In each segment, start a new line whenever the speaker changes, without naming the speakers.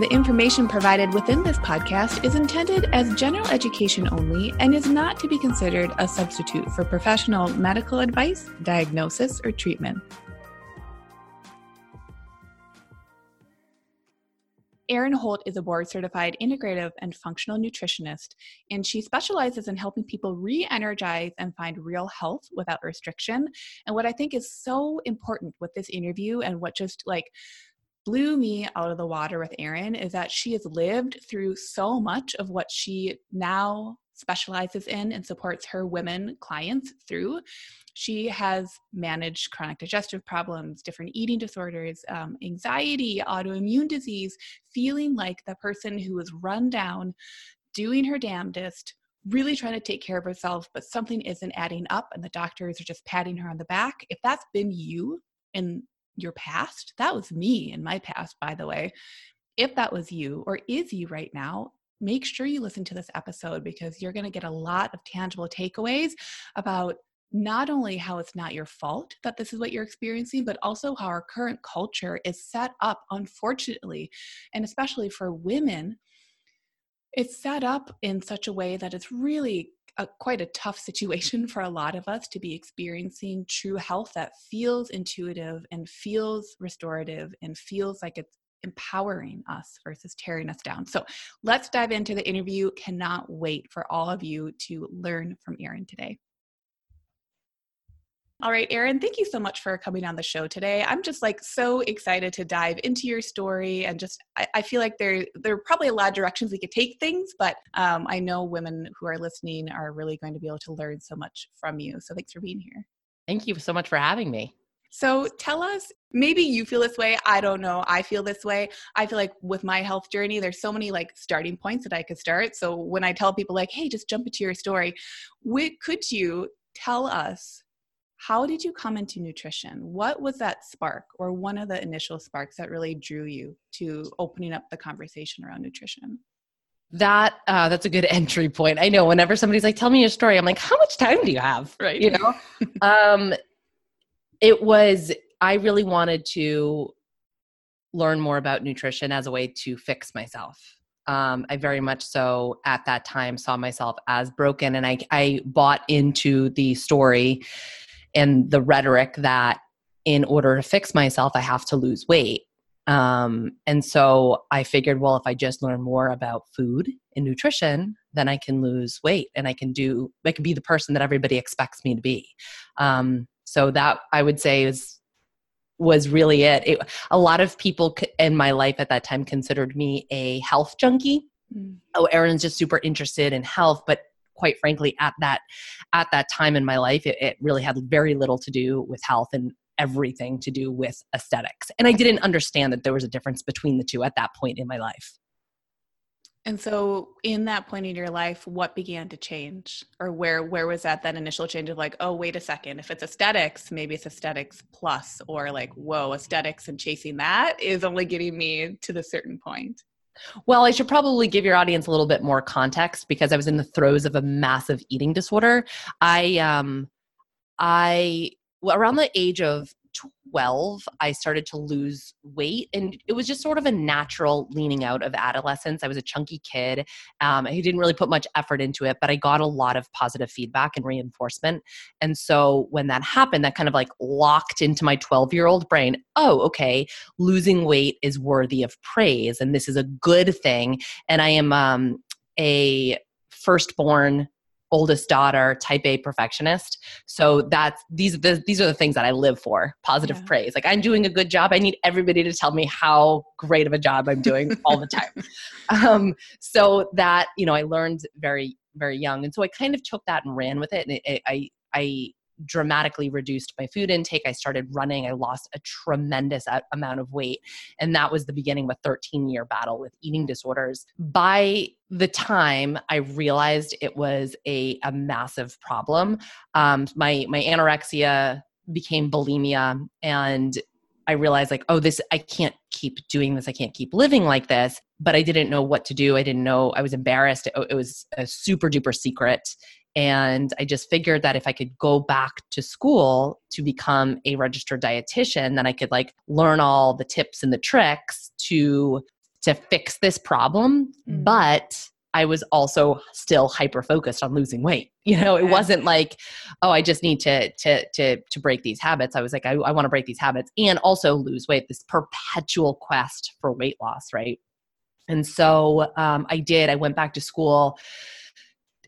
The information provided within this podcast is intended as general education only and is not to be considered a substitute for professional medical advice, diagnosis, or treatment. Erin Holt is a board certified integrative and functional nutritionist, and she specializes in helping people re energize and find real health without restriction. And what I think is so important with this interview and what just like blew me out of the water with Erin is that she has lived through so much of what she now specializes in and supports her women clients through. She has managed chronic digestive problems, different eating disorders, um, anxiety, autoimmune disease, feeling like the person who was run down, doing her damnedest, really trying to take care of herself, but something isn't adding up and the doctors are just patting her on the back. If that's been you in your past, that was me in my past, by the way. If that was you or is you right now, make sure you listen to this episode because you're going to get a lot of tangible takeaways about not only how it's not your fault that this is what you're experiencing, but also how our current culture is set up, unfortunately, and especially for women, it's set up in such a way that it's really a, quite a tough situation for a lot of us to be experiencing true health that feels intuitive and feels restorative and feels like it's empowering us versus tearing us down. So let's dive into the interview. Cannot wait for all of you to learn from Erin today. All right, Erin, thank you so much for coming on the show today. I'm just like so excited to dive into your story and just I, I feel like there there are probably a lot of directions we could take things, but um, I know women who are listening are really going to be able to learn so much from you. So thanks for being here.
Thank you so much for having me.
So tell us, maybe you feel this way. I don't know. I feel this way. I feel like with my health journey, there's so many like starting points that I could start. So when I tell people like, hey, just jump into your story, what, could you tell us how did you come into nutrition? What was that spark or one of the initial sparks that really drew you to opening up the conversation around nutrition?
That uh, that's a good entry point. I know whenever somebody's like, "Tell me your story," I'm like, "How much time do you have?"
Right.
You know. um, it was. I really wanted to learn more about nutrition as a way to fix myself. Um, I very much so at that time saw myself as broken, and I I bought into the story and the rhetoric that in order to fix myself, I have to lose weight. Um, and so I figured, well, if I just learn more about food and nutrition, then I can lose weight and I can do, I can be the person that everybody expects me to be. Um, so that I would say is was really it. it. A lot of people in my life at that time considered me a health junkie. Mm. Oh, Erin's just super interested in health, but quite frankly at that at that time in my life it, it really had very little to do with health and everything to do with aesthetics. And i didn't understand that there was a difference between the two at that point in my life.
And so in that point in your life what began to change? Or where where was that that initial change of like oh wait a second if it's aesthetics maybe it's aesthetics plus or like whoa aesthetics and chasing that is only getting me to the certain point
well, I should probably give your audience a little bit more context because I was in the throes of a massive eating disorder. I um I well, around the age of 12, I started to lose weight. And it was just sort of a natural leaning out of adolescence. I was a chunky kid. Um, I didn't really put much effort into it, but I got a lot of positive feedback and reinforcement. And so when that happened, that kind of like locked into my 12 year old brain oh, okay, losing weight is worthy of praise. And this is a good thing. And I am um, a firstborn oldest daughter type a perfectionist. So that's these the, these are the things that i live for positive yeah. praise. Like i'm doing a good job. I need everybody to tell me how great of a job i'm doing all the time. Um, so that you know i learned very very young. And so i kind of took that and ran with it. And it, it, i i dramatically reduced my food intake. I started running. I lost a tremendous amount of weight. And that was the beginning of a 13 year battle with eating disorders. By the time I realized it was a, a massive problem, um, my, my anorexia became bulimia and I realized like, oh, this, I can't keep doing this. I can't keep living like this. But I didn't know what to do. I didn't know. I was embarrassed. It, it was a super duper secret. And I just figured that if I could go back to school to become a registered dietitian, then I could like learn all the tips and the tricks to to fix this problem. Mm. But I was also still hyper focused on losing weight. You know, it wasn't like, oh, I just need to to to to break these habits. I was like, I, I want to break these habits and also lose weight. This perpetual quest for weight loss, right? And so um, I did. I went back to school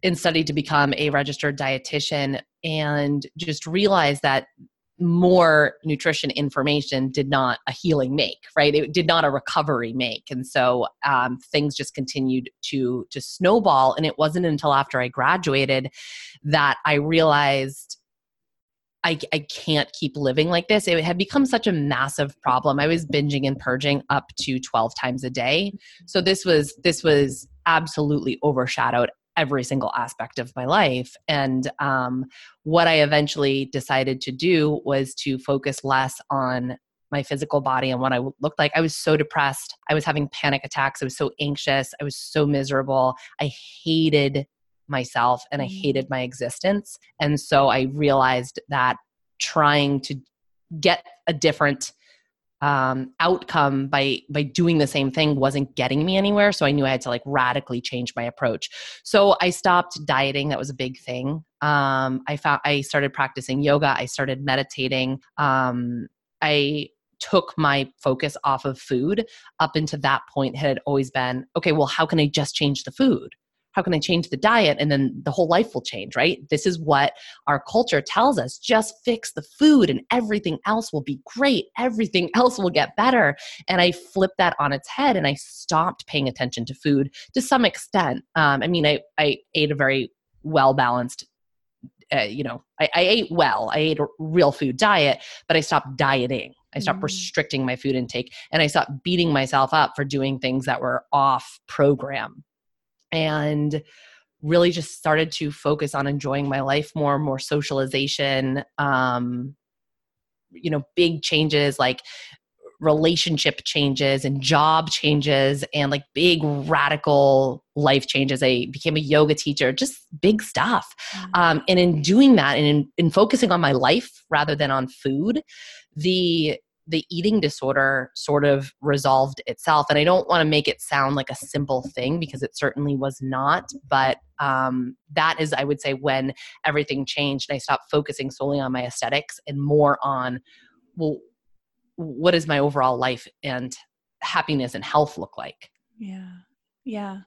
and studied to become a registered dietitian and just realized that more nutrition information did not a healing make right it did not a recovery make and so um, things just continued to to snowball and it wasn't until after i graduated that i realized I, I can't keep living like this. It had become such a massive problem. I was binging and purging up to 12 times a day. So this was this was absolutely overshadowed every single aspect of my life. And um, what I eventually decided to do was to focus less on my physical body and what I looked like. I was so depressed. I was having panic attacks. I was so anxious. I was so miserable. I hated myself and I mm. hated my existence. And so I realized that trying to get a different um, outcome by by doing the same thing wasn't getting me anywhere. So i knew i had to like radically change my approach. So i stopped dieting. That was a big thing. Um, i found i started practicing yoga. I started meditating. Um, i took my focus off of food. Up until that point had always been okay well how can i just change the food how can I change the diet? And then the whole life will change, right? This is what our culture tells us just fix the food and everything else will be great. Everything else will get better. And I flipped that on its head and I stopped paying attention to food to some extent. Um, I mean, I, I ate a very well balanced uh, you know, I, I, ate well. I ate a real food diet, but I stopped dieting. I stopped mm. restricting my food intake and I stopped beating myself up for doing things that were off program and really just started to focus on enjoying my life more more socialization um you know big changes like relationship changes and job changes and like big radical life changes i became a yoga teacher just big stuff mm-hmm. um, and in doing that and in, in focusing on my life rather than on food the the eating disorder sort of resolved itself. And I don't want to make it sound like a simple thing because it certainly was not. But um, that is, I would say, when everything changed and I stopped focusing solely on my aesthetics and more on, well, what does my overall life and happiness and health look like?
Yeah. Yeah.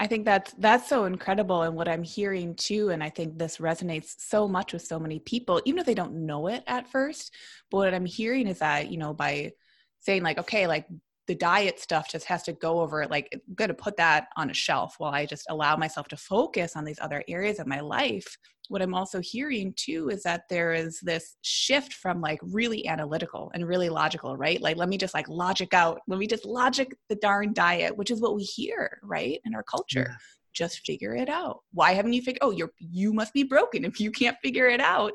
I think that's that's so incredible and what I'm hearing too and I think this resonates so much with so many people even if they don't know it at first but what I'm hearing is that you know by saying like okay like the diet stuff just has to go over like i'm going to put that on a shelf while i just allow myself to focus on these other areas of my life. What i'm also hearing too is that there is this shift from like really analytical and really logical right? Like let me just like logic out let me just logic the darn diet which is what we hear right in our culture. Yeah. just figure it out. Why haven't you figured oh you're you must be broken if you can't figure it out.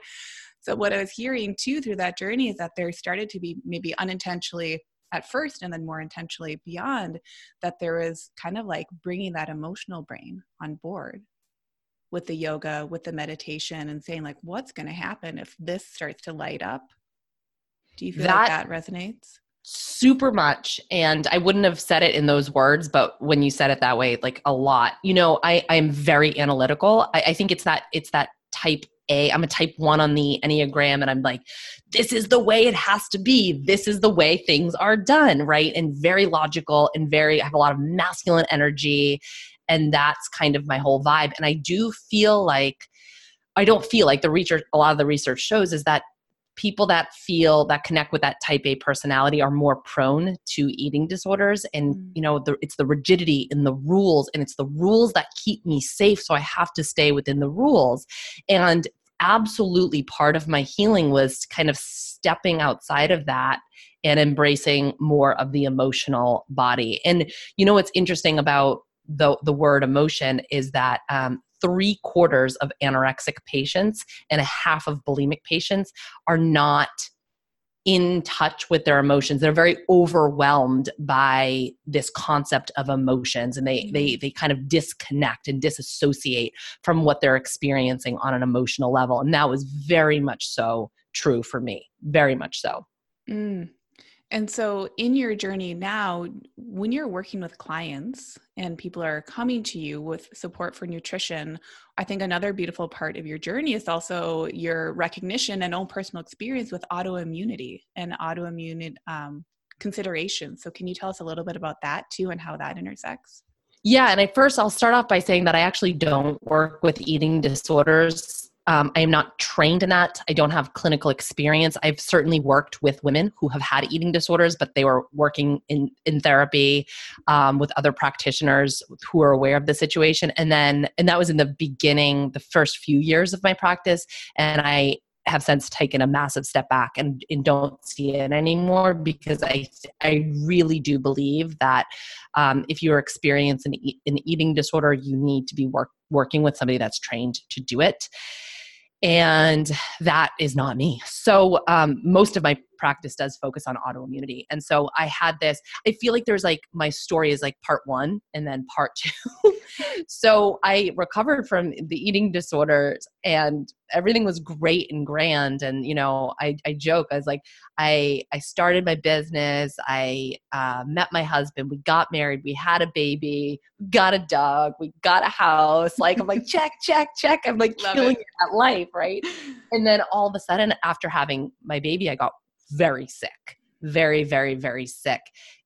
So what i was hearing too through that journey is that there started to be maybe unintentionally at first and then more intentionally beyond that there is kind of like bringing that emotional brain on board with the yoga with the meditation and saying like what's going to happen if this starts to light up? Do you feel that, like that resonates?
Super much and i wouldn't have said it in those words but when you said it that way like a lot. You know i i'm very analytical. I, I think it's that it's that type a i'm a type 1 on the enneagram and i'm like this is the way it has to be. This is the way things are done right? And very logical and very I have a lot of masculine energy and that's kind of my whole vibe. And i do feel like i don't feel like the research a lot of the research shows is that people that feel that connect with that type a personality are more prone to eating disorders and mm. you know the, it's the rigidity in the rules and it's the rules that keep me safe so i have to stay within the rules and absolutely part of my healing was kind of stepping outside of that and embracing more of the emotional body and you know what's interesting about the the word emotion is that um, three quarters of anorexic patients and a half of bulimic patients are not in touch with their emotions they're very overwhelmed by this concept of emotions and they they mm-hmm. they kind of disconnect and disassociate from what they're experiencing on an emotional level and that was very much so true for me very much so
mm. And so, in your journey now, when you're working with clients and people are coming to you with support for nutrition, I think another beautiful part of your journey is also your recognition and own personal experience with autoimmunity and autoimmune um, considerations. So, can you tell us a little bit about that too and how that intersects?
Yeah, and I first I'll start off by saying that I actually don't work with eating disorders um, I am not trained in that. I don't have clinical experience. I've certainly worked with women who have had eating disorders, but they were working in, in therapy um, with other practitioners who are aware of the situation. And then, and that was in the beginning, the first few years of my practice. And I have since taken a massive step back and, and don't see it anymore because I I really do believe that um, if you're experiencing an, an eating disorder, you need to be work, working with somebody that's trained to do it and that is not me. So um, most of my practice does focus on autoimmunity. And so i had this i feel like there's like my story is like part one and then part two so i recovered from the eating disorders and everything was great and grand. And you know i, I joke i was like i i started my business. I uh, met my husband. We got married. We had a baby. Got a dog. We got a house. Like i'm like check check check. I'm like Love killing it. that life right? And then all of a sudden after having my baby i got very sick. Very very very sick.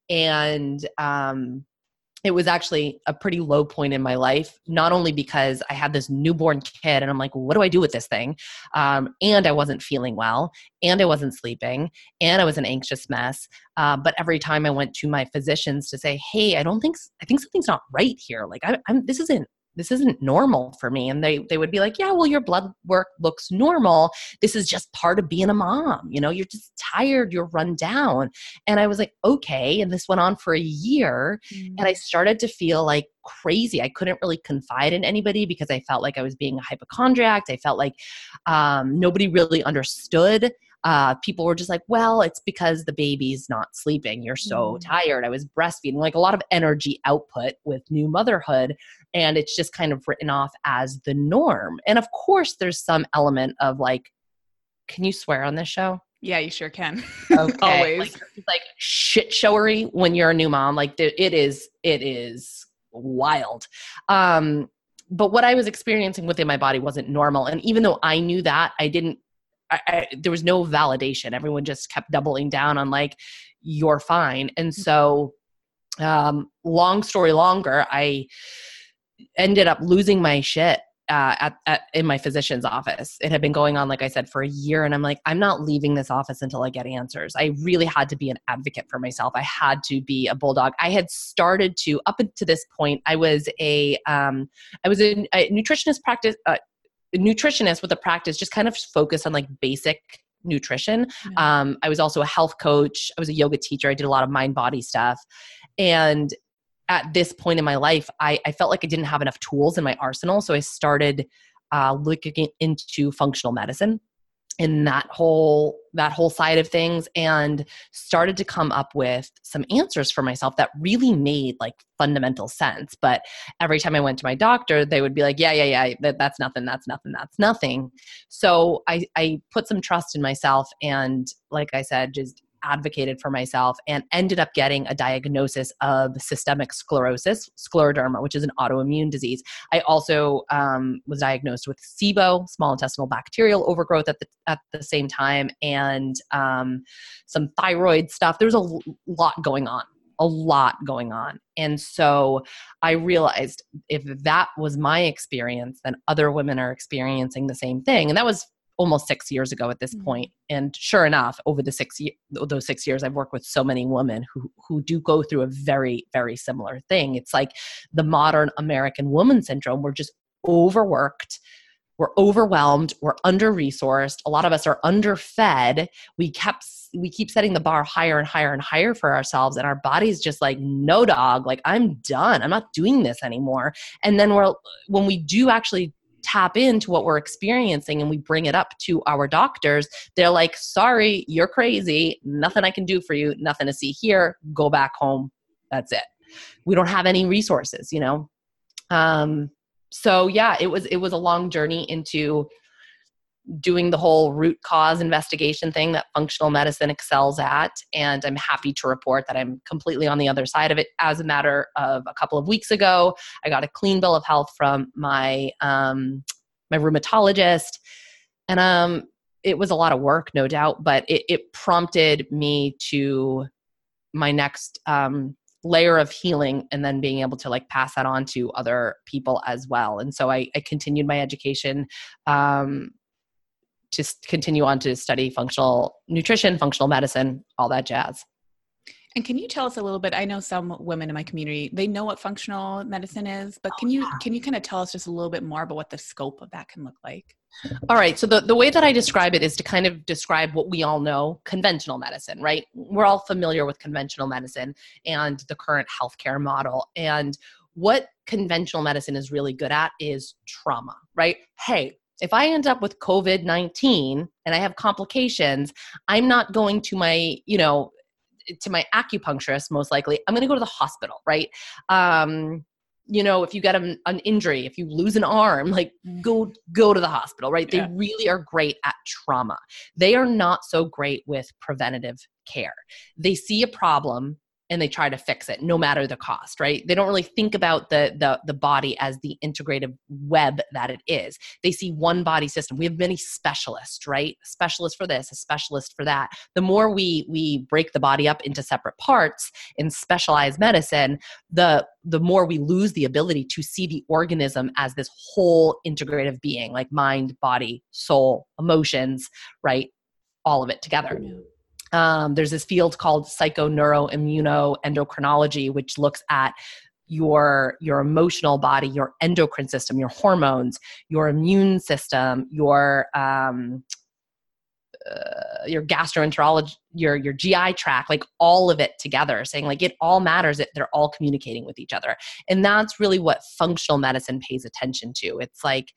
And um it was actually a pretty low point in my life, not only because I had this newborn kid and I'm like, what do I do with this thing? Um, and I wasn't feeling well, and I wasn't sleeping, and I was an anxious mess. Uh, but every time I went to my physicians to say, hey, I don't think, I think something's not right here. Like, I, I'm, this isn't this isn't normal for me and they they would be like yeah well your blood work looks normal. This is just part of being a mom you know you're just tired you're run down. And i was like okay and this went on for a year mm-hmm. and i started to feel like crazy. I couldn't really confide in anybody because i felt like i was being a hypochondriac. I felt like um, nobody really understood uh, people were just like, well, it's because the baby's not sleeping. You're so mm. tired. I was breastfeeding, like a lot of energy output with new motherhood. And it's just kind of written off as the norm. And of course, there's some element of like, can you swear on this show?
Yeah, you sure can.
Okay. Always. Like, like shit showery when you're a new mom. Like it is, it is wild. Um, but what I was experiencing within my body wasn't normal. And even though I knew that, I didn't I, I, there was no validation. Everyone just kept doubling down on like, you're fine. And mm-hmm. so, um, long story longer, I ended up losing my shit uh, at, at, in my physician's office. It had been going on, like I said, for a year, and I'm like, I'm not leaving this office until I get answers. I really had to be an advocate for myself. I had to be a bulldog. I had started to up to this point. I was a um, I was a, a nutritionist practice. Uh, nutritionist with a practice just kind of focused on like basic nutrition. Mm-hmm. Um, I was also a health coach. I was a yoga teacher. I did a lot of mind body stuff. And at this point in my life, I, I felt like I didn't have enough tools in my arsenal. So I started uh, looking into functional medicine in that whole that whole side of things and started to come up with some answers for myself that really made like fundamental sense. But every time i went to my doctor they would be like yeah yeah yeah that, that's nothing that's nothing that's nothing. So i i put some trust in myself and like i said just advocated for myself and ended up getting a diagnosis of systemic sclerosis, scleroderma, which is an autoimmune disease. I also um, was diagnosed with SIBO, small intestinal bacterial overgrowth, at the at the same time, and um, some thyroid stuff. There was a lot going on a lot going on. And so I realized if that was my experience, then other women are experiencing the same thing. And that was almost six years ago at this mm-hmm. point. And sure enough, over the six those six years, I've worked with so many women who who do go through a very very similar thing. It's like the modern American woman syndrome. We're just overworked we're overwhelmed we're under resourced a lot of us are underfed we kept we keep setting the bar higher and higher and higher for ourselves and our body's just like no dog like i'm done i'm not doing this anymore and then we're when we do actually tap into what we're experiencing and we bring it up to our doctors they're like sorry you're crazy. Nothing i can do for you. Nothing to see here. Go back home. That's it. We don't have any resources you know? Um so yeah it was it was a long journey into doing the whole root cause investigation thing that functional medicine excels at and i'm happy to report that i'm completely on the other side of it. As a matter of a couple of weeks ago i got a clean bill of health from my um, my rheumatologist and um it was a lot of work no doubt but it, it prompted me to my next um layer of healing and then being able to like pass that on to other people as well. And so i, I continued my education um, to continue on to study functional nutrition functional medicine all that jazz
and can you tell us a little bit? I know some women in my community, they know what functional medicine is, but oh, can you can you kind of tell us just a little bit more about what the scope of that can look like?
All right. So the, the way that I describe it is to kind of describe what we all know, conventional medicine, right? We're all familiar with conventional medicine and the current healthcare model. And what conventional medicine is really good at is trauma, right? Hey, if I end up with COVID 19 and I have complications, I'm not going to my, you know, to my acupuncturist most likely. I'm going to go to the hospital right? Um you know if you get an, an injury if you lose an arm like go go to the hospital right? Yeah. they really are great at trauma. They are not so great with preventative care. They see a problem and they try to fix it no matter the cost right? They don't really think about the the, the body as the integrative web that it is. They see one body system. We have many specialists right? A specialist for this a specialist for that. The more we we break the body up into separate parts in specialized medicine the the more we lose the ability to see the organism as this whole integrative being like mind body soul emotions right? All of it together. Um, there's this field called psychoneuroimmunoendocrinology, which looks at your your emotional body, your endocrine system, your hormones, your immune system, your um, uh, your gastroenterology, your your GI tract, like all of it together, saying like it all matters. That they're all communicating with each other, and that's really what functional medicine pays attention to. It's like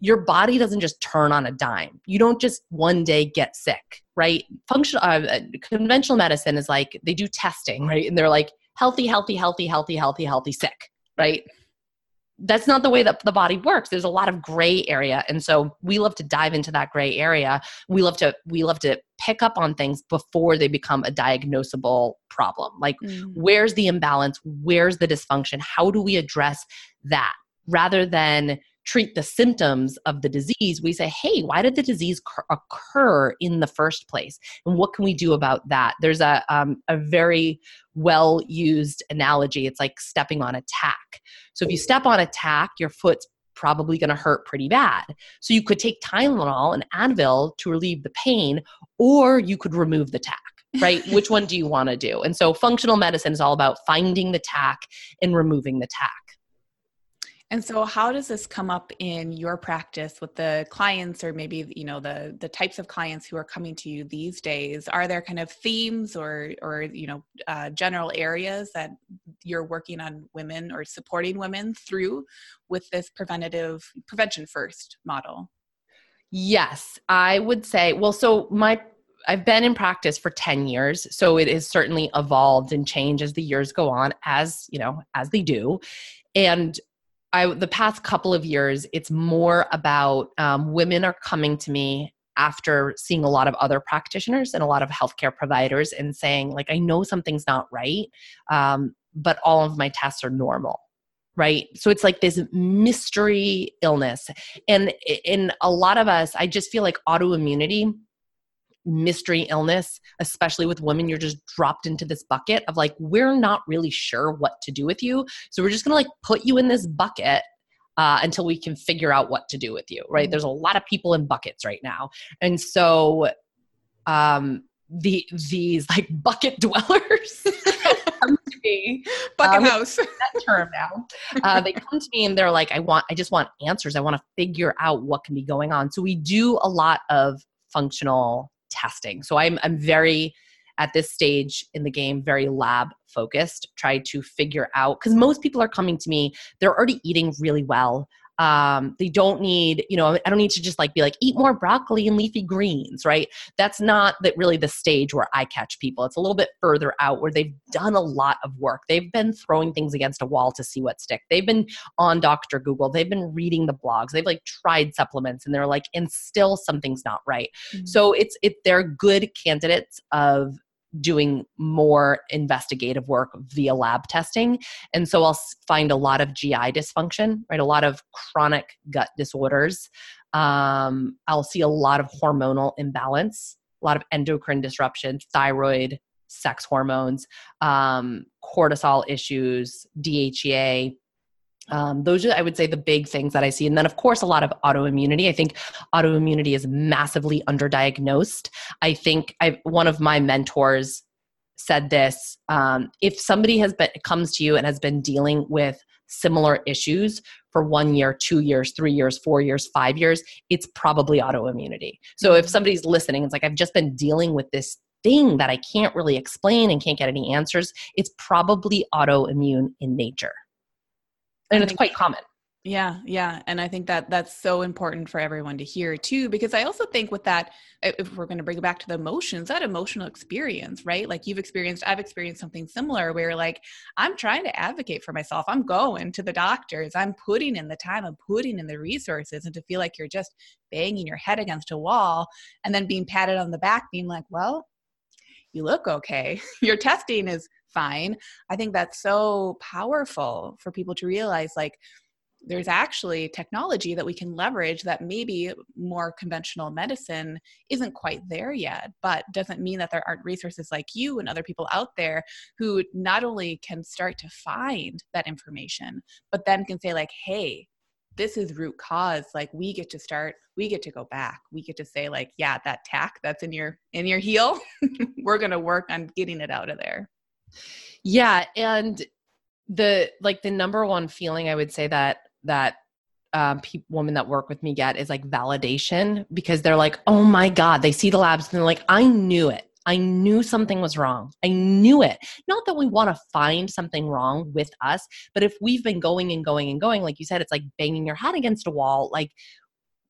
your body doesn't just turn on a dime. You don't just one day get sick, right? Functional uh, uh, conventional medicine is like they do testing, right? And they're like healthy, healthy, healthy, healthy, healthy, healthy, sick, right? That's not the way that the body works. There's a lot of gray area, and so we love to dive into that gray area. We love to we love to pick up on things before they become a diagnosable problem. Like, mm. where's the imbalance? Where's the dysfunction? How do we address that? Rather than treat the symptoms of the disease, we say, hey, why did the disease occur in the first place? And what can we do about that? There's a, um, a very well used analogy. It's like stepping on a tack. So if you step on a tack, your foot's probably going to hurt pretty bad. So you could take Tylenol and Advil to relieve the pain, or you could remove the tack. right? Which one do you want to do? And so functional medicine is all about finding the tack and removing the tack.
And so how does this come up in your practice with the clients or maybe you know the the types of clients who are coming to you these days? Are there kind of themes or or you know uh, general areas that you're working on women or supporting women through with this preventative prevention first model?
Yes, I would say well so my I've been in practice for 10 years, so it has certainly evolved and changed as the years go on, as you know, as they do. And I the past couple of years, it's more about um, women are coming to me after seeing a lot of other practitioners and a lot of healthcare providers and saying like I know something's not right, um, but all of my tests are normal right? So it's like this mystery illness. And in a lot of us i just feel like autoimmunity mystery illness, especially with women, you're just dropped into this bucket of like, we're not really sure what to do with you. So we're just gonna like put you in this bucket uh, until we can figure out what to do with you, right? Mm-hmm. There's a lot of people in buckets right now. And so um, the these like bucket dwellers come to me.
Bucket um, house.
that term now. Uh, they come to me and they're like, I want, I just want answers. I want to figure out what can be going on. So we do a lot of functional testing. So I'm I'm very at this stage in the game very lab focused try to figure out because most people are coming to me they're already eating really well um, they don't need you know i don't need to just like be like eat more broccoli and leafy greens right? That's not that really the stage where i catch people. It's a little bit further out where they've done a lot of work. They've been throwing things against a wall to see what stick. They've been on dr google. They've been reading the blogs. They've like tried supplements and they're like and still something's not right. Mm-hmm. so it's it they're good candidates of doing more investigative work via lab testing. And so I'll find a lot of GI dysfunction, right? A lot of chronic gut disorders. Um, I'll see a lot of hormonal imbalance, a lot of endocrine disruption, thyroid, sex hormones, um, cortisol issues, DHEA, um, those are, I would say, the big things that I see. And then, of course, a lot of autoimmunity. I think autoimmunity is massively underdiagnosed. I think I, one of my mentors said this um, if somebody has been comes to you and has been dealing with similar issues for one year, two years, three years, four years, five years, it's probably autoimmunity. So if mm-hmm. somebody's listening, it's like, I've just been dealing with this thing that I can't really explain and can't get any answers, it's probably autoimmune in nature and it's quite common.
Yeah yeah. And i think that that's so important for everyone to hear too because i also think with that if we're going to bring it back to the emotions that emotional experience right? Like you've experienced i've experienced something similar where like i'm trying to advocate for myself. I'm going to the doctors. I'm putting in the time. I'm putting in the resources and to feel like you're just banging your head against a wall and then being patted on the back being like well you look okay your testing is fine. I think that's so powerful for people to realize like there's actually technology that we can leverage that maybe more conventional medicine isn't quite there yet, but doesn't mean that there aren't resources like you and other people out there who not only can start to find that information, but then can say, like, hey, this is root cause like we get to start we get to go back we get to say like yeah that tack that's in your in your heel we're going to work on getting it out of there
yeah, and the like the number one feeling I would say that that um, pe- women that work with me get is like validation because they're like, oh my god, they see the labs and they're like, I knew it. I knew something was wrong. I knew it. Not that we want to find something wrong with us, but if we've been going and going and going, like you said, it's like banging your head against a wall. Like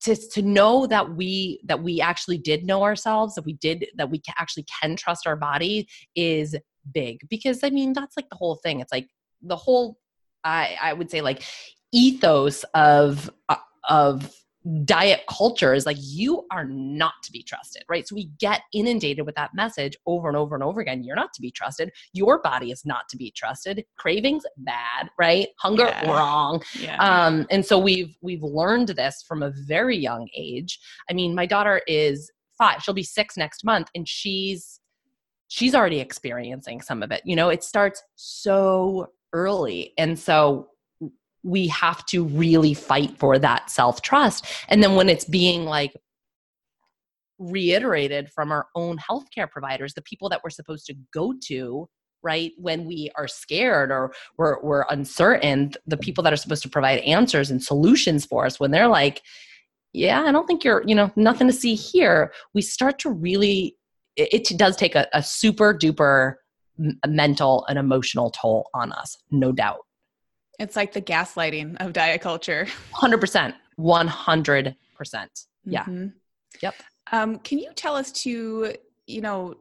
to, to know that we that we actually did know ourselves that we did that we actually can trust our body is big because I mean that's like the whole thing. It's like the whole I I would say like ethos of uh, of diet culture is like you are not to be trusted right so we get inundated with that message over and over and over again you're not to be trusted your body is not to be trusted cravings bad right hunger yeah. wrong yeah. um and so we've we've learned this from a very young age i mean my daughter is five she'll be six next month and she's she's already experiencing some of it. You know, it starts so early. And so we have to really fight for that self trust. And then when it's being like reiterated from our own healthcare providers, the people that we're supposed to go to, right, when we are scared or we're, we're uncertain, the people that are supposed to provide answers and solutions for us, when they're like, yeah, I don't think you're, you know, nothing to see here, we start to really it, it does take a, a super duper mental and emotional toll on us, no doubt.
It's like the gaslighting of diet culture.
100%. 100%. Yeah. Mm-hmm. Yep.
Um, can you tell us to, you know,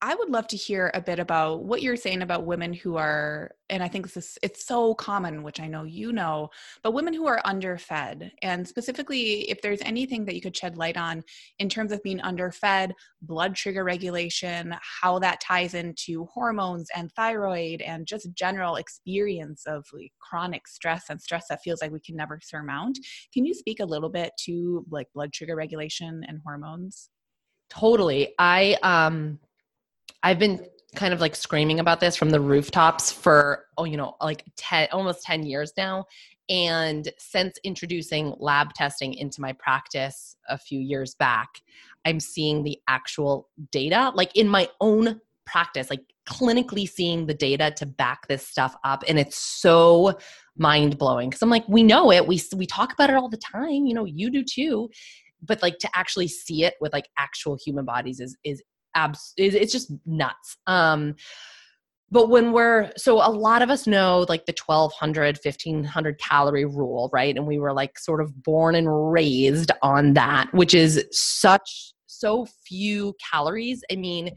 I would love to hear a bit about what you're saying about women who are, and I think this is, it's so common, which I know you know, but women who are underfed. And specifically, if there's anything that you could shed light on in terms of being underfed, blood sugar regulation, how that ties into hormones and thyroid, and just general experience of like chronic stress and stress that feels like we can never surmount. Can you speak a little bit to like blood sugar regulation and hormones?
Totally. I um I've been kind of like screaming about this from the rooftops for oh you know like 10 almost 10 years now. And since introducing lab testing into my practice a few years back i'm seeing the actual data like in my own practice like clinically seeing the data to back this stuff up. And it's so mind blowing cuz I'm like we know it. We we talk about it all the time. You know you do too. But like to actually see it with like actual human bodies is is abs it's just nuts. Um but when we're so a lot of us know like the 1200 1500 calorie rule right? And we were like sort of born and raised on that which is such so few calories. I mean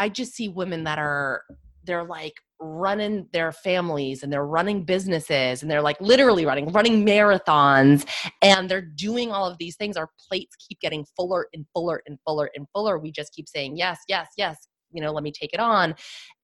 i just see women that are they're like running their families and they're running businesses and they're like literally running running marathons and they're doing all of these things. Our plates keep getting fuller and fuller and fuller and fuller. We just keep saying yes yes yes you know let me take it on.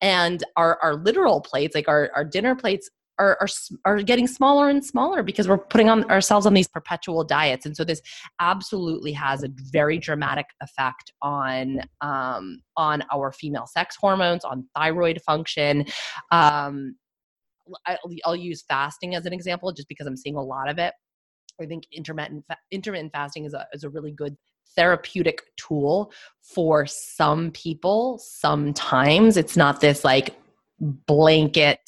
And our our literal plates like our our dinner plates are, are are getting smaller and smaller because we're putting on ourselves on these perpetual diets. And so this absolutely has a very dramatic effect on um, on our female sex hormones on thyroid function. Um, I, will use fasting as an example just because i'm seeing a lot of it. I think intermittent intermittent fasting is a, is a really good therapeutic tool for some people sometimes. It's not this like blanket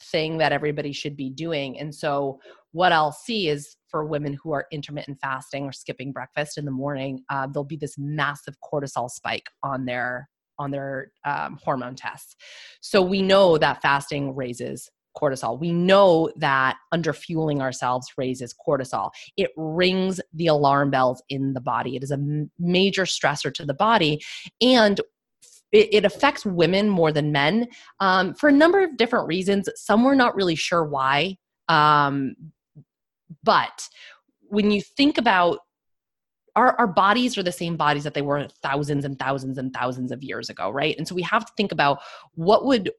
thing that everybody should be doing. And so, what I'll see is for women who are intermittent fasting or skipping breakfast in the morning, uh, there'll be this massive cortisol spike on their on their um, hormone tests. So we know that fasting raises cortisol. We know that underfueling ourselves raises cortisol. It rings the alarm bells in the body. It is a major stressor to the body. And it, it affects women more than men um, for a number of different reasons. Some we're not really sure why. Um, but when you think about our, our bodies are the same bodies that they were thousands and thousands and thousands of years ago right and so we have to think about what would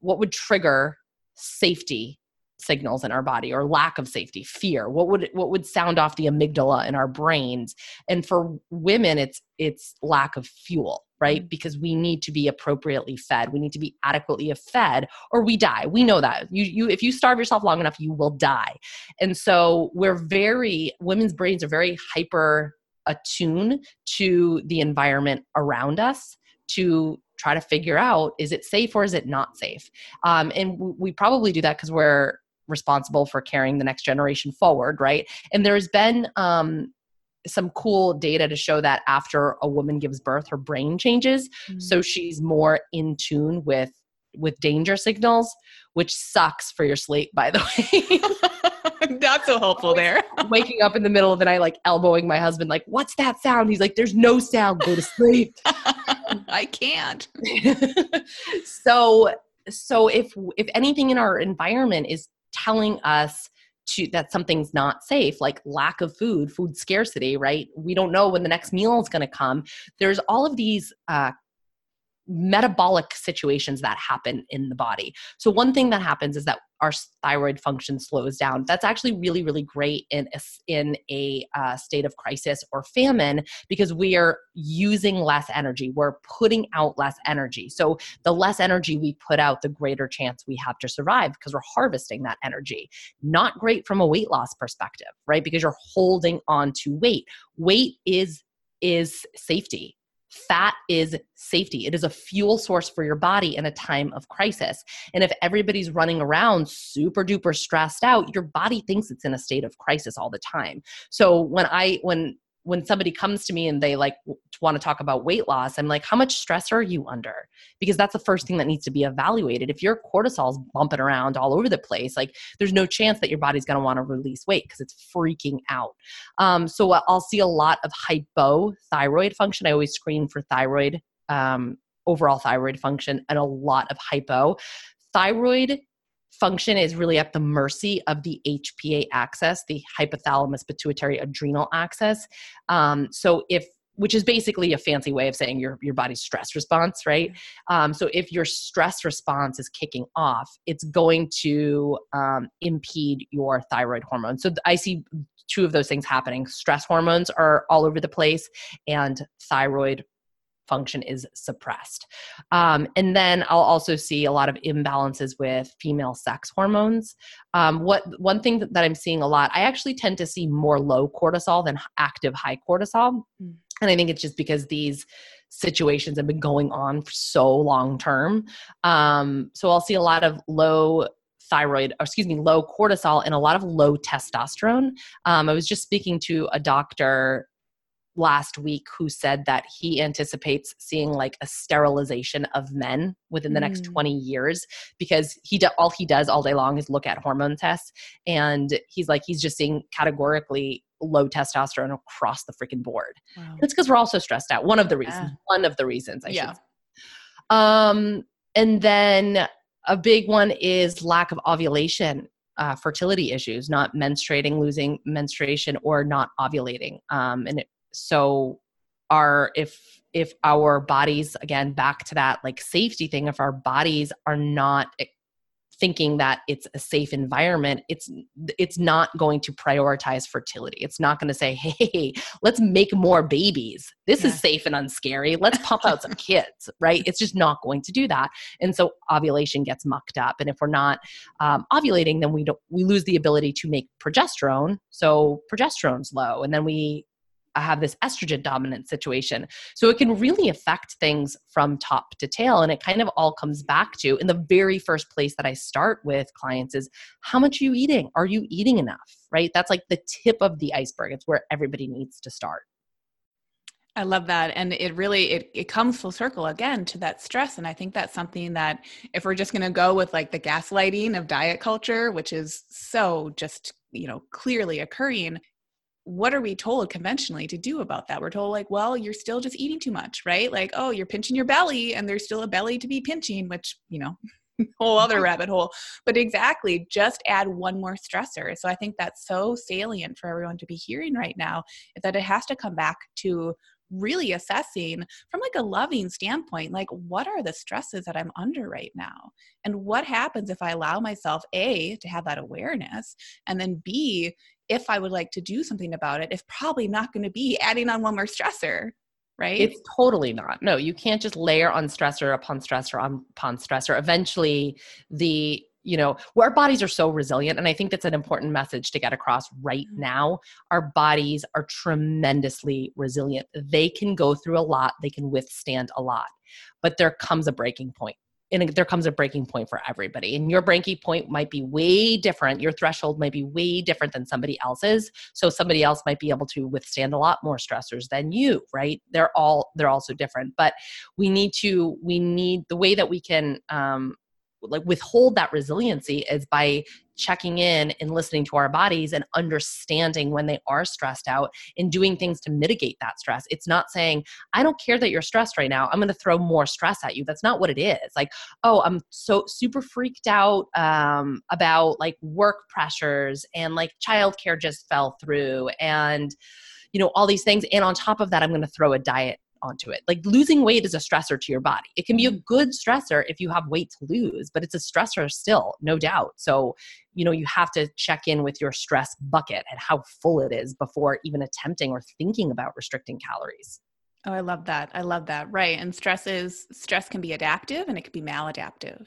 what would trigger safety signals in our body or lack of safety fear what would what would sound off the amygdala in our brains. And for women it's it's lack of fuel right? Mm. because we need to be appropriately fed. We need to be adequately fed or we die. We know that. You you if you starve yourself long enough you will die. And so we're very women's brains are very hyper attuned to the environment around us to try to figure out is it safe or is it not safe? Um, and we probably do that because we're responsible for carrying the next generation forward, right? And there's been um, some cool data to show that after a woman gives birth, her brain changes, mm-hmm. so she's more in tune with with danger signals, which sucks for your sleep, by the
way. Not so helpful there.
Waking up in the middle of the night, like elbowing my husband, like, "What's that sound?" He's like, "There's no sound. Go to sleep."
I can't.
so, so if if anything in our environment is telling us to, that something's not safe, like lack of food, food scarcity, right? We don't know when the next meal is going to come. There's all of these uh, metabolic situations that happen in the body. So one thing that happens is that our thyroid function slows down. That's actually really, really great in a, in a uh, state of crisis or famine because we are using less energy. We're putting out less energy. So the less energy we put out, the greater chance we have to survive because we're harvesting that energy. Not great from a weight loss perspective, right? Because you're holding on to weight. Weight is is safety Fat is safety. It is a fuel source for your body in a time of crisis. And if everybody's running around super duper stressed out, your body thinks it's in a state of crisis all the time. So when I when when somebody comes to me and they like want to talk about weight loss, I'm like, how much stress are you under? Because that's the first thing that needs to be evaluated. If your cortisol's bumping around all over the place, like there's no chance that your body's going to want to release weight because it's freaking out. Um, so I'll see a lot of hypothyroid function. I always screen for thyroid, um, overall thyroid function, and a lot of hypo. Thyroid function is really at the mercy of the HPA axis, the hypothalamus pituitary adrenal axis. Um, so if which is basically a fancy way of saying your your body's stress response, right? Um, so if your stress response is kicking off, it's going to um, impede your thyroid hormone. So I see two of those things happening. Stress hormones are all over the place, and thyroid function is suppressed. Um, and then I'll also see a lot of imbalances with female sex hormones. Um, what one thing that I'm seeing a lot, I actually tend to see more low cortisol than active high cortisol. Mm. And I think it's just because these situations have been going on for so long term. Um, so I'll see a lot of low thyroid, or excuse me, low cortisol and a lot of low testosterone. Um, I was just speaking to a doctor last week who said that he anticipates seeing like a sterilization of men within the mm. next 20 years because he do, all he does all day long is look at hormone tests and he's like he's just seeing categorically low testosterone across the freaking board. Wow. It's because we're also stressed out. One of the reasons. Yeah. One of the reasons I yeah. should. Um and then a big one is lack of ovulation uh, fertility issues, not menstruating, losing menstruation, or not ovulating. Um, and it, so our if if our bodies again back to that like safety thing if our bodies are not thinking that it's a safe environment it's it's not going to prioritize fertility. It's not going to say hey let's make more babies. This yeah. is safe and unscary. Let's pump out some kids right? It's just not going to do that. And so ovulation gets mucked up. And if we're not um, ovulating then we don't we lose the ability to make progesterone. So progesterone's low. And then we Uh, have this estrogen dominant situation. So it can really affect things from top to tail. And it kind of all comes back to in the very first place that I start with clients is how much are you eating? Are you eating enough? Right? That's like the tip of the iceberg. It's where everybody needs to start.
I love that. And it really it, it comes full circle again to that stress. And I think that's something that if we're just gonna go with like the gaslighting of diet culture, which is so just you know clearly occurring what are we told conventionally to do about that? We're told, like, well, you're still just eating too much, right? Like, oh, you're pinching your belly and there's still a belly to be pinching, which, you know, whole mm-hmm. other rabbit hole. But exactly, just add one more stressor. So I think that's so salient for everyone to be hearing right now is that it has to come back to really assessing from like a loving standpoint like what are the stresses that i'm under right now and what happens if i allow myself a to have that awareness and then b if I would like to do something about it, it's probably not going to be adding on one more stressor, right?
It's totally not. No, you can't just layer on stressor upon stressor on upon stressor. Eventually, the you know our bodies are so resilient and i think that's an important message to get across right mm-hmm. now our bodies are tremendously resilient they can go through a lot they can withstand a lot but there comes a breaking point and there comes a breaking point for everybody and your breaking point might be way different your threshold might be way different than somebody else's so somebody else might be able to withstand a lot more stressors than you right? They're all they're also different but we need to we need the way that we can um, like withhold that resiliency is by checking in and listening to our bodies and understanding when they are stressed out and doing things to mitigate that stress. It's not saying, I don't care that you're stressed right now. I'm going to throw more stress at you. That's not what it is. Like, oh, I'm so super freaked out um, about like work pressures and like childcare just fell through and, you know, all these things. And on top of that, I'm going to throw a diet onto it. Like losing weight is a stressor to your body. It can be a mm-hmm. good stressor if you have weight to lose, but it's a stressor still, no doubt. So, you know, you have to check in with your stress bucket and how full it is before even attempting or thinking about restricting calories.
Oh, I love that. I love that. Right. And stress is stress can be adaptive and it can be maladaptive.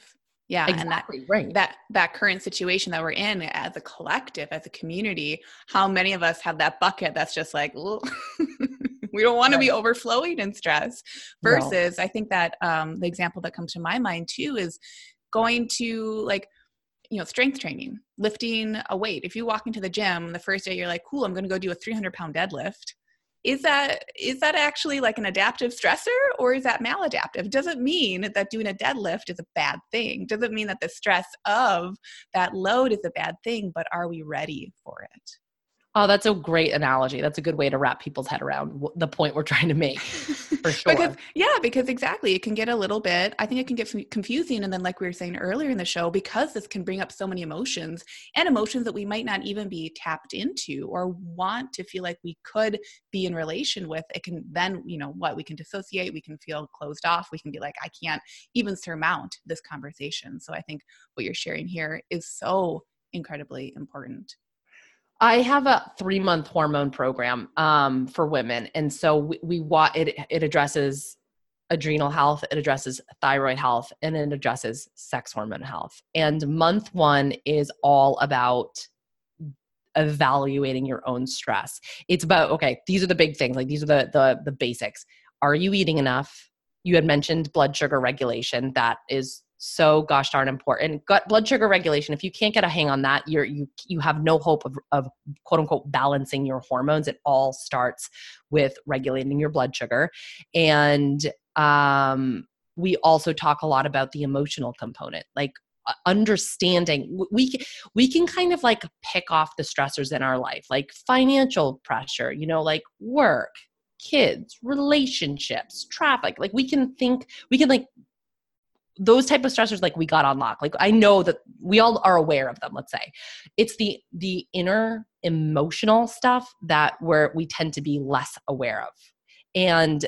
Yeah,
exactly,
and
that right.
that that current situation that we're in as a collective, as a community, how many of us have that bucket that's just like we don't want right. to be overflowing in stress versus no. i think that um, the example that comes to my mind too is going to like you know strength training lifting a weight. If you walk into the gym the first day you're like cool i'm going to go do a 300 pound deadlift. Is that is that actually like an adaptive stressor or is that maladaptive? Doesn't mean that doing a deadlift is a bad thing. Doesn't mean that the stress of that load is a bad thing but are we ready for it
Oh, that's a great analogy. That's a good way to wrap people's head around the point we're trying to make. For sure.
because yeah, because exactly, it can get a little bit. I think it can get confusing, and then like we were saying earlier in the show, because this can bring up so many emotions and emotions that we might not even be tapped into or want to feel like we could be in relation with. It can then you know what we can dissociate, we can feel closed off, we can be like I can't even surmount this conversation. So I think what you're sharing here is so incredibly important.
I have a three month hormone program um, for women, and so we, we it it addresses adrenal health, it addresses thyroid health, and it addresses sex hormone health. And month one is all about evaluating your own stress. It's about okay, these are the big things, like these are the the the basics. Are you eating enough? You had mentioned blood sugar regulation. That is so gosh darn important. Gut blood sugar regulation. If you can't get a hang on that, you're you you have no hope of, of quote unquote balancing your hormones. It all starts with regulating your blood sugar. And um we also talk a lot about the emotional component. Like understanding we we can kind of like pick off the stressors in our life like financial pressure you know like work kids relationships traffic like we can think we can like those type of stressors like we got on lock. Like i know that we all are aware of them let's say. It's the the inner emotional stuff that where we tend to be less aware of. And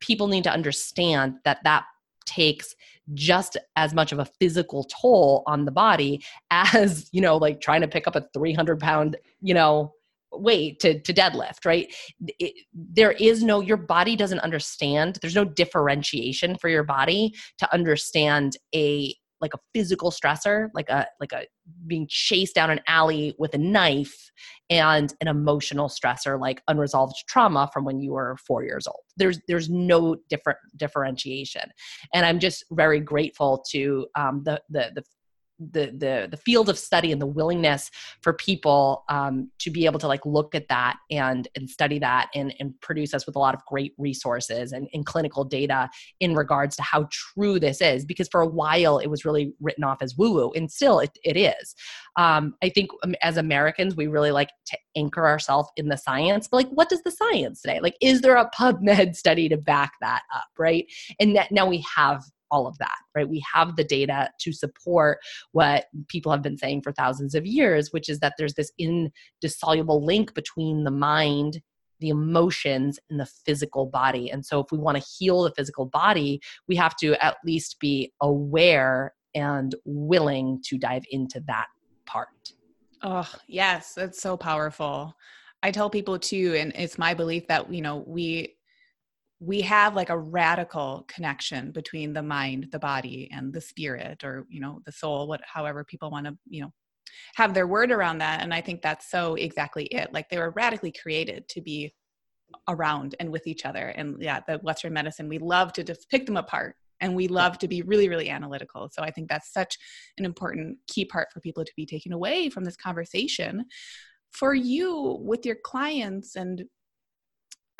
people need to understand that that takes just as much of a physical toll on the body as you know like trying to pick up a 300 pound you know weight to, to deadlift, right? It, there is no, your body doesn't understand. There's no differentiation for your body to understand a, like a physical stressor, like a, like a being chased down an alley with a knife and an emotional stressor, like unresolved trauma from when you were four years old. There's, there's no different differentiation. And I'm just very grateful to um, the, the, the the the the field of study and the willingness for people um, to be able to like look at that and and study that and and produce us with a lot of great resources and, and clinical data in regards to how true this is because for a while it was really written off as woo woo and still it, it is. Um, i think um, as americans we really like to anchor ourselves in the science but like what does the science say? Like is there a pubmed study to back that up right? And that now we have all of that, right? We have the data to support what people have been saying for thousands of years, which is that there's this indissoluble link between the mind the emotions and the physical body. And so, if we want to heal the physical body, we have to at least be aware and willing to dive into that part.
Oh, yes, that's so powerful. I tell people too, and it's my belief that, you know, we we have like a radical connection between the mind the body and the spirit or you know the soul what however people want to you know have their word around that and i think that's so exactly it like they were radically created to be around and with each other and yeah the western medicine we love to just pick them apart and we love to be really really analytical so i think that's such an important key part for people to be taken away from this conversation. For you with your clients and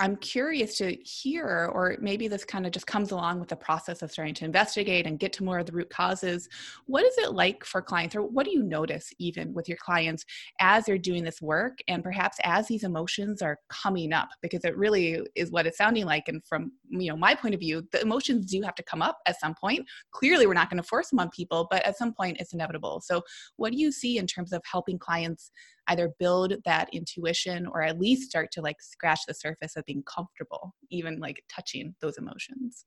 I'm curious to hear, or maybe this kind of just comes along with the process of starting to investigate and get to more of the root causes. What is it like for clients, or what do you notice even with your clients as they're doing this work, and perhaps as these emotions are coming up? Because it really is what it's sounding like. And from you know my point of view, the emotions do have to come up at some point. Clearly, we're not going to force them on people, but at some point, it's inevitable. So, what do you see in terms of helping clients? Either build that intuition or at least start to like scratch the surface of being comfortable even like touching those emotions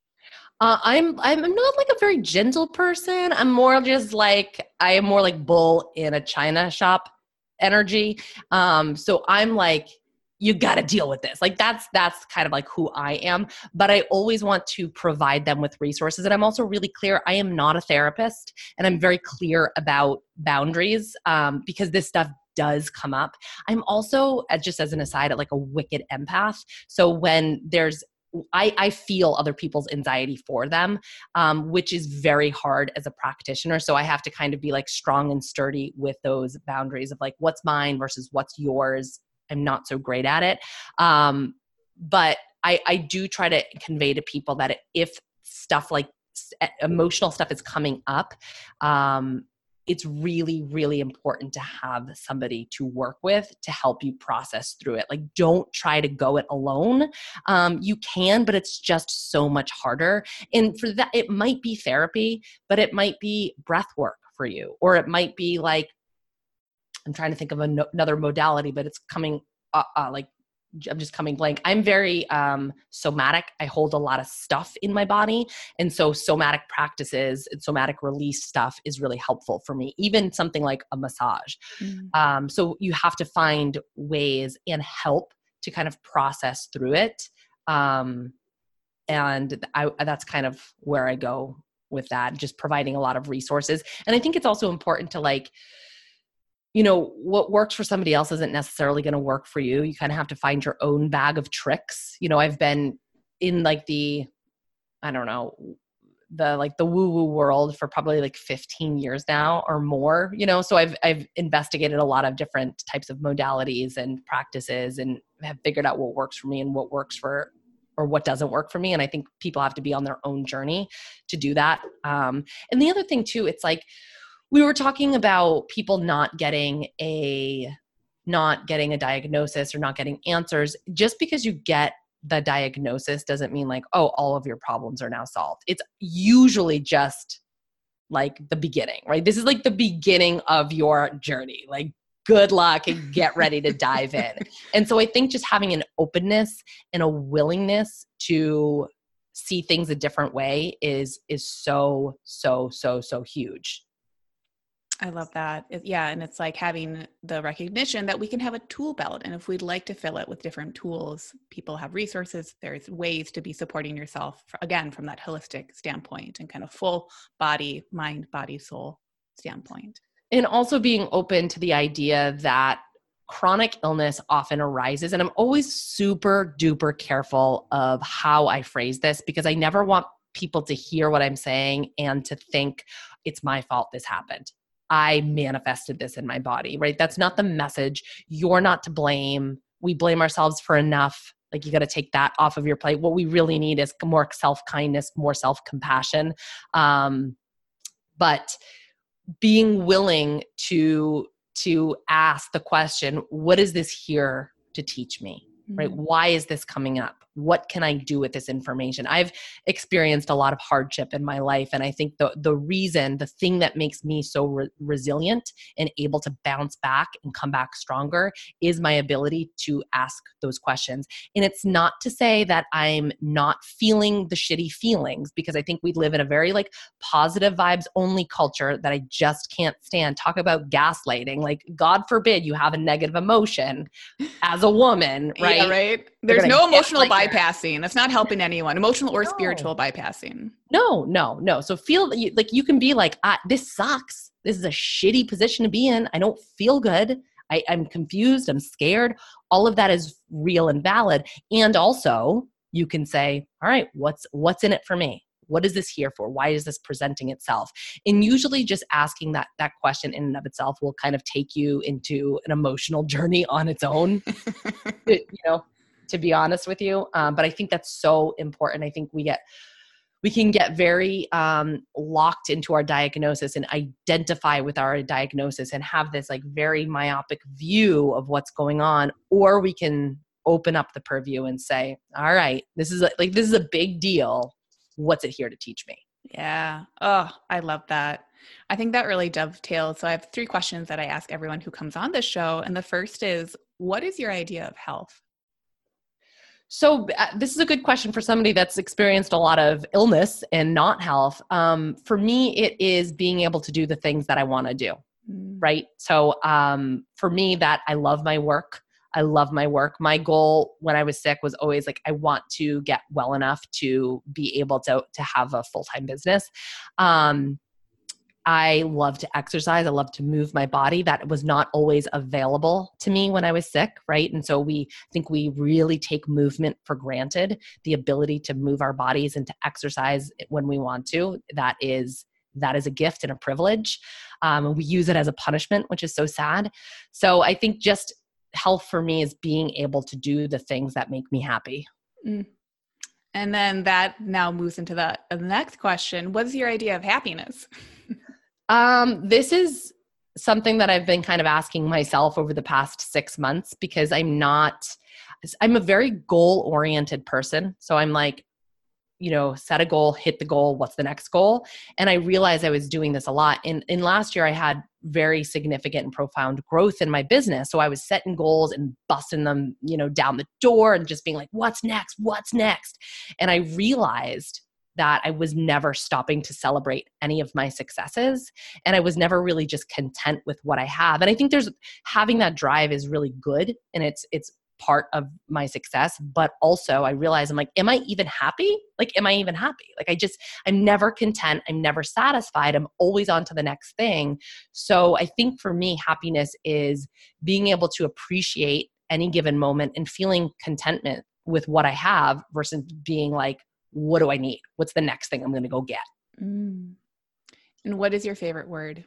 uh, I'm I'm not like a very gentle person. I'm more just like I am more like bull in a china shop energy. Um, so I'm like you got to deal with this. Like that's that's kind of like who I am. But I always want to provide them with resources, and I'm also really clear. I am not a therapist, and I'm very clear about boundaries um, because this stuff does come up. I'm also, just as an aside, at like a wicked empath. So when there's I, I, feel other people's anxiety for them, um, which is very hard as a practitioner. So I have to kind of be like strong and sturdy with those boundaries of like what's mine versus what's yours. I'm not so great at it. Um, but I, I do try to convey to people that if stuff like emotional stuff is coming up, um, it's really really important to have somebody to work with to help you process through it. Like don't try to go it alone. Um, you can but it's just so much harder. And for that it might be therapy but it might be breath work for you or it might be like i'm trying to think of another modality but it's coming uh, uh, like I'm just coming blank. I'm very um, somatic. I hold a lot of stuff in my body. And so, somatic practices and somatic release stuff is really helpful for me, even something like a massage. Mm. Um, so, you have to find ways and help to kind of process through it. Um, and I, that's kind of where I go with that, just providing a lot of resources. And I think it's also important to like, you know what works for somebody else isn't necessarily going to work for you. You kind of have to find your own bag of tricks. You know i've been in like the i don't know the like the woo woo world for probably like 15 years now or more you know? So i've i've investigated a lot of different types of modalities and practices and have figured out what works for me and what works for or what doesn't work for me and i think people have to be on their own journey to do that. Um and the other thing too it's like we were talking about people not getting a not getting a diagnosis or not getting answers. Just because you get the diagnosis doesn't mean like oh all of your problems are now solved. It's usually just like the beginning right? This is like the beginning of your journey. Like good luck and get ready to dive in. And so i think just having an openness and a willingness to see things a different way is is so so so so huge
I love that. Yeah. And it's like having the recognition that we can have a tool belt. And if we'd like to fill it with different tools, people have resources. There's ways to be supporting yourself, again, from that holistic standpoint and kind of full body, mind, body, soul standpoint.
And also being open to the idea that chronic illness often arises. And I'm always super duper careful of how I phrase this because I never want people to hear what I'm saying and to think it's my fault this happened I manifested this in my body, right? That's not the message. You're not to blame. We blame ourselves for enough. Like you got to take that off of your plate. What we really need is more self kindness, more self compassion. Um, but being willing to to ask the question, what is this here to teach me? Mm-hmm. Right? Why is this coming up? what can I do with this information? I've experienced a lot of hardship in my life. And I think the, the reason, the thing that makes me so re- resilient and able to bounce back and come back stronger is my ability to ask those questions. And it's not to say that I'm not feeling the shitty feelings because I think we live in a very like positive vibes only culture that I just can't stand. Talk about gaslighting. Like, God forbid you have a negative emotion as a woman, right?
Yeah, right. There's no emotional bypassing. That's not helping anyone, emotional or no. spiritual bypassing.
No, no, no. So feel like you can be like, ah, this sucks. This is a shitty position to be in. I don't feel good. I, I'm confused. I'm scared. All of that is real and valid. And also, you can say, all right, what's what's in it for me? What is this here for why is this presenting itself and usually just asking that that question in and of itself will kind of take you into an emotional journey on its own you know to be honest with you. Um, but I think that's so important. I think we get we can get very um, locked into our diagnosis and identify with our diagnosis and have this like very myopic view of what's going on or we can open up the purview and say all right this is a, like this is a big deal what's it here to teach me
yeah oh i love that i think that really dovetails so i have three questions that i ask everyone who comes on this show and the first is what is your idea of health
so uh, this is a good question for somebody that's experienced a lot of illness and not health. Um, for me, it is being able to do the things that I want to do. Mm. Right. So um, for me, that I love my work. I love my work. My goal when I was sick was always like I want to get well enough to be able to to have a full time business. Um, I love to exercise. I love to move my body. That was not always available to me when I was sick, right? And so we think we really take movement for granted, the ability to move our bodies and to exercise when we want to. That is that is a gift and a privilege. Um, we use it as a punishment, which is so sad. So I think just health for me is being able to do the things that make me happy. Mm.
And then that now moves into the, the next question. What's your idea of happiness?
Um, this is something that I've been kind of asking myself over the past six months because I'm not, I'm a very goal oriented person. So I'm like, you know, set a goal, hit the goal, what's the next goal? And I realized I was doing this a lot. In in last year I had very significant and profound growth in my business. So I was setting goals and busting them, you know, down the door and just being like, what's next? What's next? And I realized that I was never stopping to celebrate any of my successes. And I was never really just content with what I have. And I think there's having that drive is really good. And it's, it's, part of my success but also i realize i'm like am i even happy like am i even happy like i just i'm never content i'm never satisfied i'm always on to the next thing so i think for me happiness is being able to appreciate any given moment and feeling contentment with what i have versus being like what do I need? What's the next thing I'm going to go get? Mm.
And what is your favorite word?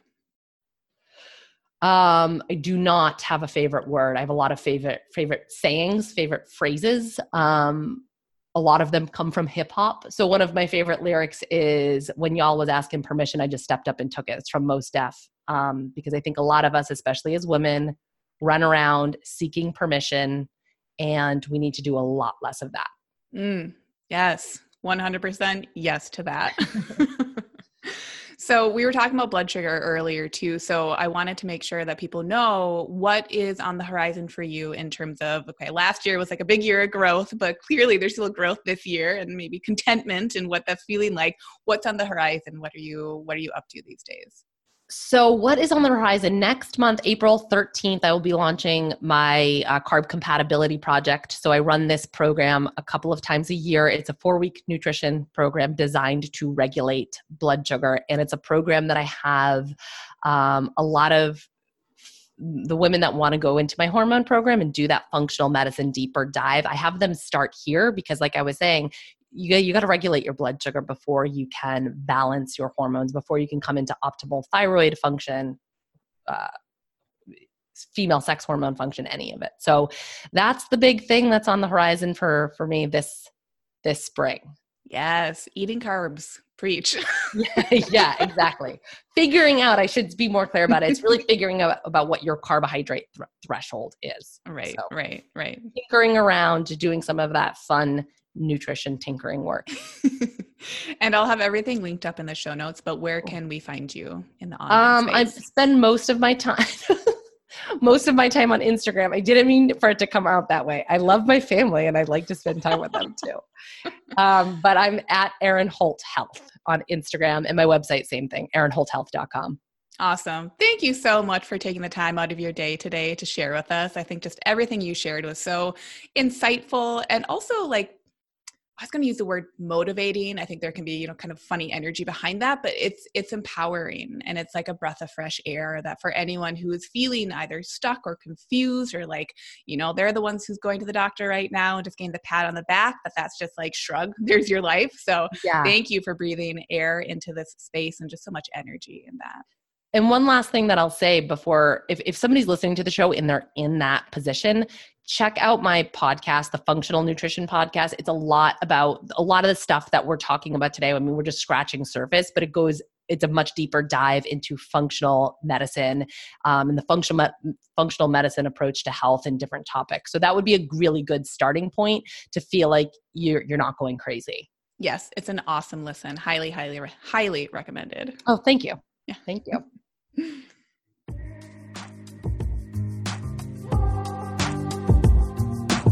Um, I do not have a favorite word. I have a lot of favorite favorite sayings, favorite phrases. Um, a lot of them come from hip hop. So one of my favorite lyrics is "When y'all was asking permission, I just stepped up and took it." It's from Mos Def, um, because I think a lot of us, especially as women, run around seeking permission, and we need to do a lot less of that.
Mm, yes, 100% yes to that. so, we were talking about blood sugar earlier too. So, I wanted to make sure that people know what is on the horizon for you in terms of okay, last year was like a big year of growth, but clearly there's still growth this year and maybe contentment and what that's feeling like. What's on the horizon? What are you what are you up to these days?
So, what is on the horizon next month, April 13th? I will be launching my uh, carb compatibility project. So, I run this program a couple of times a year. It's a four week nutrition program designed to regulate blood sugar. And it's a program that I have um, a lot of the women that want to go into my hormone program and do that functional medicine deeper dive, I have them start here because, like I was saying, you you got to regulate your blood sugar before you can balance your hormones before you can come into optimal thyroid function uh, female sex hormone function any of it. So that's the big thing that's on the horizon for for me this this spring.
Yes eating carbs preach.
Yeah, yeah exactly. Figuring out i should be more clear about it it's really figuring out about what your carbohydrate th- threshold is.
Right so, right right.
tinkering around doing some of that fun nutrition tinkering work.
and I'll have everything linked up in the show notes, but where can we find you in the online um,
I spend most of my time most of my time on Instagram. I didn't mean for it to come out that way. I love my family and I like to spend time with them too. Um, but I'm at Erin Holt Health on Instagram and my website, same thing, erinholthealth.com.
Awesome. Thank you so much for taking the time out of your day today to share with us. I think just everything you shared was so insightful and also like I was going to use the word motivating. I think there can be, you know, kind of funny energy behind that, but it's it's empowering and it's like a breath of fresh air that for anyone who is feeling either stuck or confused or like, you know, they're the ones who's going to the doctor right now and just getting the pat on the back, but that's just like shrug, there's your life. So, yeah. thank you for breathing air into this space and just so much energy in that.
And one last thing that I'll say before, if, if somebody's listening to the show and they're in that position, check out my podcast, the Functional Nutrition Podcast. It's a lot about a lot of the stuff that we're talking about today. I mean, we're just scratching surface, but it goes it's a much deeper dive into functional medicine um, and the functional functional medicine approach to health and different topics. So that would be a really good starting point to feel like you're you're not going crazy.
Yes, it's an awesome listen. Highly, highly, highly recommended.
Oh, thank you. Yeah, thank you.